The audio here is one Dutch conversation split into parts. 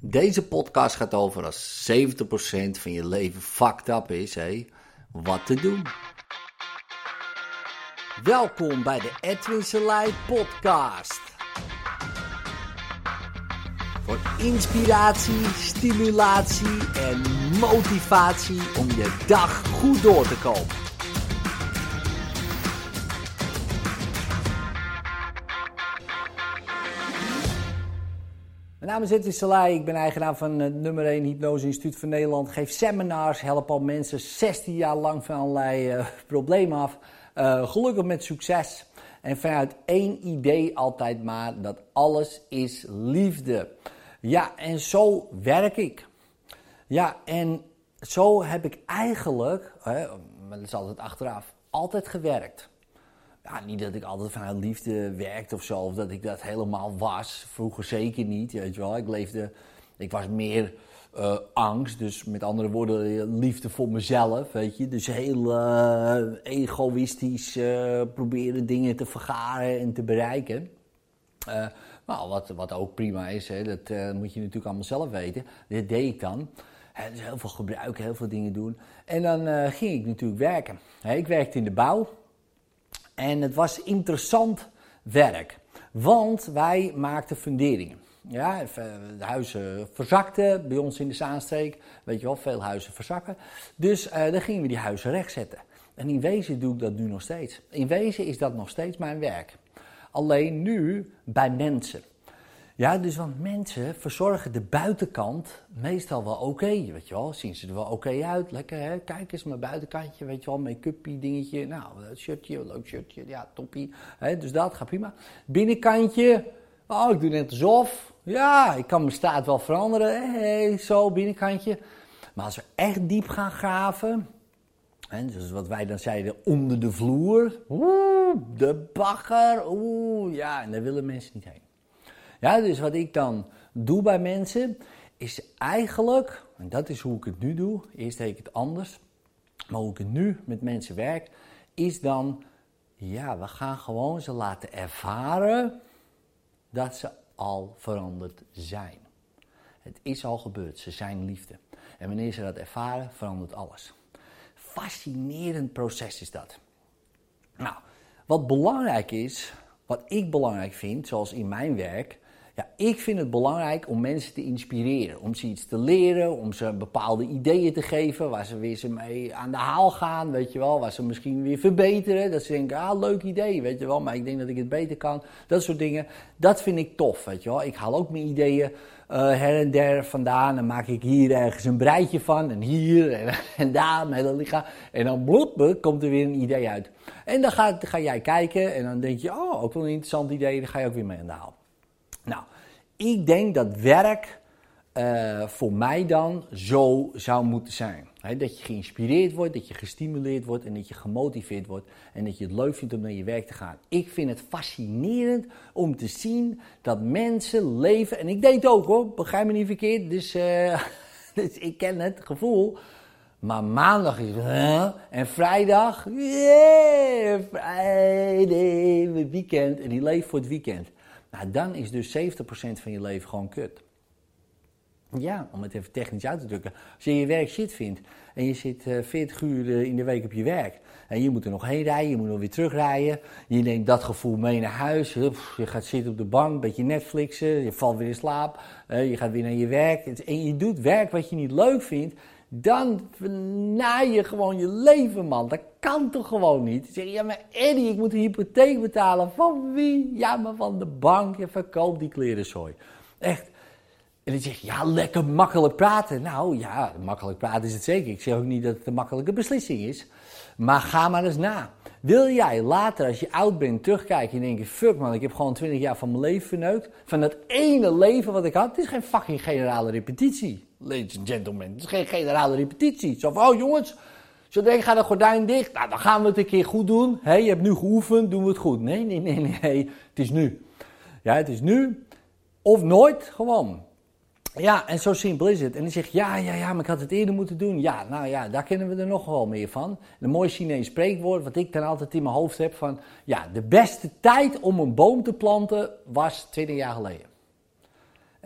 Deze podcast gaat over als 70% van je leven fucked up is, hé, wat te doen. Welkom bij de Edwin Selei podcast. Voor inspiratie, stimulatie en motivatie om je dag goed door te komen. Mijn naam is Edwin Selei, ik ben eigenaar van het nummer 1 Hypnose Instituut van Nederland. Geef seminars, help al mensen 16 jaar lang van allerlei uh, problemen af. Uh, gelukkig met succes. En vanuit één idee altijd maar, dat alles is liefde. Ja, en zo werk ik. Ja, en zo heb ik eigenlijk, hè, maar dat is altijd achteraf, altijd gewerkt. Niet dat ik altijd vanuit liefde werkte of zo, of dat ik dat helemaal was. Vroeger zeker niet, weet je wel. Ik leefde, ik was meer uh, angst, dus met andere woorden, liefde voor mezelf, weet je. Dus heel uh, egoïstisch uh, proberen dingen te vergaren en te bereiken. nou, wat, wat ook prima is, hè, dat moet je natuurlijk allemaal zelf weten. Dat deed ik dan. Dus heel veel gebruiken, heel veel dingen doen. En dan ging ik natuurlijk werken. Ik werkte in de bouw. En het was interessant werk, want wij maakten funderingen. Ja, de huizen verzakten bij ons in de Zaanstreek. Weet je wel, veel huizen verzakken. Dus uh, dan gingen we die huizen rechtzetten. En in wezen doe ik dat nu nog steeds. In wezen is dat nog steeds mijn werk. Alleen nu bij mensen. Ja, dus want mensen verzorgen de buitenkant meestal wel oké, weet je wel. Zien ze er wel oké uit, lekker hè. Kijk eens mijn buitenkantje, weet je wel, make-upie dingetje. Nou, shirtje, leuk shirtje, ja, toppie. Hè, dus dat gaat prima. Binnenkantje, oh, ik doe net alsof. Ja, ik kan mijn staat wel veranderen. Hey, zo, binnenkantje. Maar als we echt diep gaan graven, en dus wat wij dan zeiden, onder de vloer. Oeh, de bagger. Oeh, ja, en daar willen mensen niet heen. Ja, dus wat ik dan doe bij mensen, is eigenlijk, en dat is hoe ik het nu doe, eerst deed ik het anders, maar hoe ik het nu met mensen werk, is dan, ja, we gaan gewoon ze laten ervaren dat ze al veranderd zijn. Het is al gebeurd, ze zijn liefde. En wanneer ze dat ervaren, verandert alles. Fascinerend proces is dat. Nou, wat belangrijk is, wat ik belangrijk vind, zoals in mijn werk, ja, ik vind het belangrijk om mensen te inspireren. Om ze iets te leren, om ze bepaalde ideeën te geven waar ze weer ze mee aan de haal gaan, weet je wel. Waar ze misschien weer verbeteren. Dat ze denken, ah, leuk idee, weet je wel, maar ik denk dat ik het beter kan. Dat soort dingen. Dat vind ik tof, weet je wel. Ik haal ook mijn ideeën uh, her en der vandaan. Dan maak ik hier ergens een breitje van. En hier en, daar met een lichaam. En dan bloep, komt er weer een idee uit. En dan ga, ga jij kijken en dan denk je, oh, ook wel een interessant idee. Dan ga je ook weer mee aan de haal. Nou, ik denk dat werk uh, voor mij dan zo zou moeten zijn. dat je geïnspireerd wordt, dat je gestimuleerd wordt en dat je gemotiveerd wordt en dat je het leuk vindt om naar je werk te gaan. Ik vind het fascinerend om te zien dat mensen leven, en ik deed het ook hoor, begrijp me niet verkeerd, dus, uh, dus ik ken het gevoel. Maar maandag is uh, en vrijdag, yeah, Friday, weekend. En die leeft voor het weekend. Nou, dan is dus 70% van je leven gewoon kut. Ja, om het even technisch uit te drukken. Als je je werk shit vindt en je zit uh, 40 uur in de week op je werk. En je moet er nog heen rijden, je moet nog weer terugrijden. Je neemt dat gevoel mee naar huis. Je gaat zitten op de bank, een beetje Netflixen. Je valt weer in slaap. je gaat weer naar je werk. En je doet werk wat je niet leuk vindt dan vernaai je gewoon je leven, man. Dat kan toch gewoon niet? Zeg je, ja, maar Eddie, ik moet een hypotheek betalen. Van wie? Ja, maar van de bank. Je verkoopt die klerenzooi. Echt. En dan zeg je, ja, lekker makkelijk praten. Nou ja, makkelijk praten is het zeker. Ik zeg ook niet dat het een makkelijke beslissing is. Maar ga maar eens na. Wil jij later, als je oud bent, terugkijken en denken: fuck man, ik heb gewoon 20 jaar van mijn leven verneukt. Van dat ene leven wat ik had. Het is geen fucking generale repetitie ladies and gentlemen. Het is geen generale repetitie. Zo van, oh jongens, zodra gaat de gordijn dicht, nou, dan gaan we het een keer goed doen. Hey, je hebt nu geoefend, doen we het goed. Nee, nee, nee, nee, het is nu. Ja, het is nu of nooit, gewoon. Ja, en zo simpel is het. En dan zeg je, ja, ja, ja, maar ik had het eerder moeten doen. Ja, nou ja, daar kennen we er nog wel meer van. Een mooi Chinees spreekwoord, wat ik dan altijd in mijn hoofd heb van... Ja, de beste tijd om een boom te planten was 20 jaar geleden.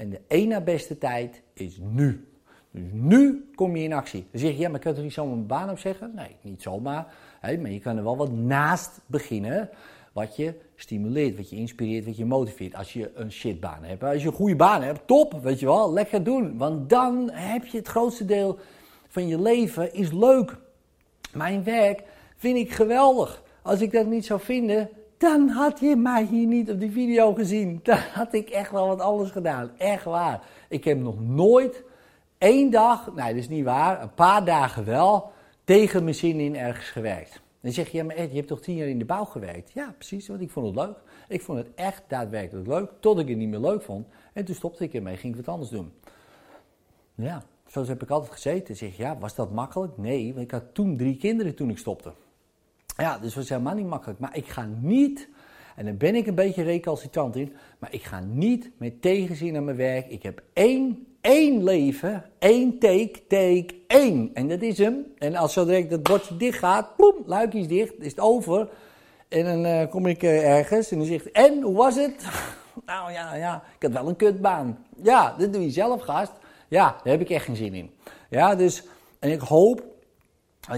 En de één na beste tijd is nu. Dus nu kom je in actie. Dan zeg je, ja, maar ik kan toch niet zomaar mijn baan opzeggen? Nee, niet zomaar. Maar je kan er wel wat naast beginnen. Wat je stimuleert, wat je inspireert, wat je motiveert. Als je een shitbaan hebt. Als je een goede baan hebt, top, weet je wel. Lekker doen. Want dan heb je het grootste deel van je leven is leuk. Mijn werk vind ik geweldig. Als ik dat niet zou vinden, dan had je mij hier niet op die video gezien. Dan had ik echt wel wat anders gedaan. Echt waar. Ik heb nog nooit één dag, nee dat is niet waar, een paar dagen wel, tegen mijn zin in ergens gewerkt. Dan zeg je, ja maar Ed, je hebt toch tien jaar in de bouw gewerkt? Ja, precies, want ik vond het leuk. Ik vond het echt daadwerkelijk leuk, tot ik het niet meer leuk vond. En toen stopte ik ermee, ging ik wat anders doen. Ja, zo heb ik altijd gezeten. Zeg je, ja, was dat makkelijk? Nee, want ik had toen drie kinderen toen ik stopte. Ja, dus dat was helemaal niet makkelijk. Maar ik ga niet, en daar ben ik een beetje recalcitrant in, maar ik ga niet met tegenzin naar mijn werk. Ik heb één, één leven, één take, take één. En dat is hem. En als zo direct dat bordje dicht gaat, ploem, luikjes dicht, is het over. En dan uh, kom ik uh, ergens en dan zegt, en, hoe was het? nou ja, ja, ik had wel een kutbaan. Ja, dat doe je zelf, gast. Ja, daar heb ik echt geen zin in. Ja, dus, en ik hoop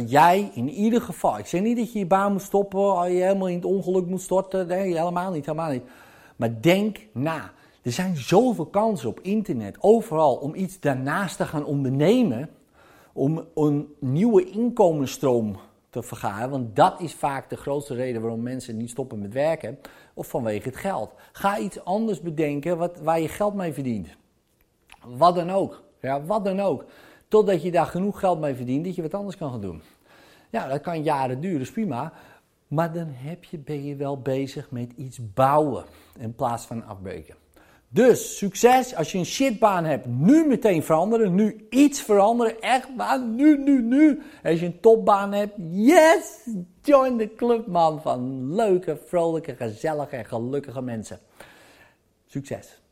jij in ieder geval, ik zeg niet dat je je baan moet stoppen, je helemaal in het ongeluk moet storten. Nee, helemaal niet, helemaal niet. Maar denk na. Er zijn zoveel kansen op internet, overal, om iets daarnaast te gaan ondernemen. Om een nieuwe inkomensstroom te vergaren. Want dat is vaak de grootste reden waarom mensen niet stoppen met werken. Of vanwege het geld. Ga iets anders bedenken wat, waar je geld mee verdient. Wat dan ook. Ja, wat dan ook. Totdat je daar genoeg geld mee verdient dat je wat anders kan gaan doen. Ja, dat kan jaren duren, is prima. Maar dan heb je, ben je wel bezig met iets bouwen in plaats van afbreken. Dus succes, als je een shitbaan hebt, nu meteen veranderen. Nu iets veranderen, echt waar, nu, nu, nu. Als je een topbaan hebt, yes, join de club man van leuke, vrolijke, gezellige en gelukkige mensen. Succes.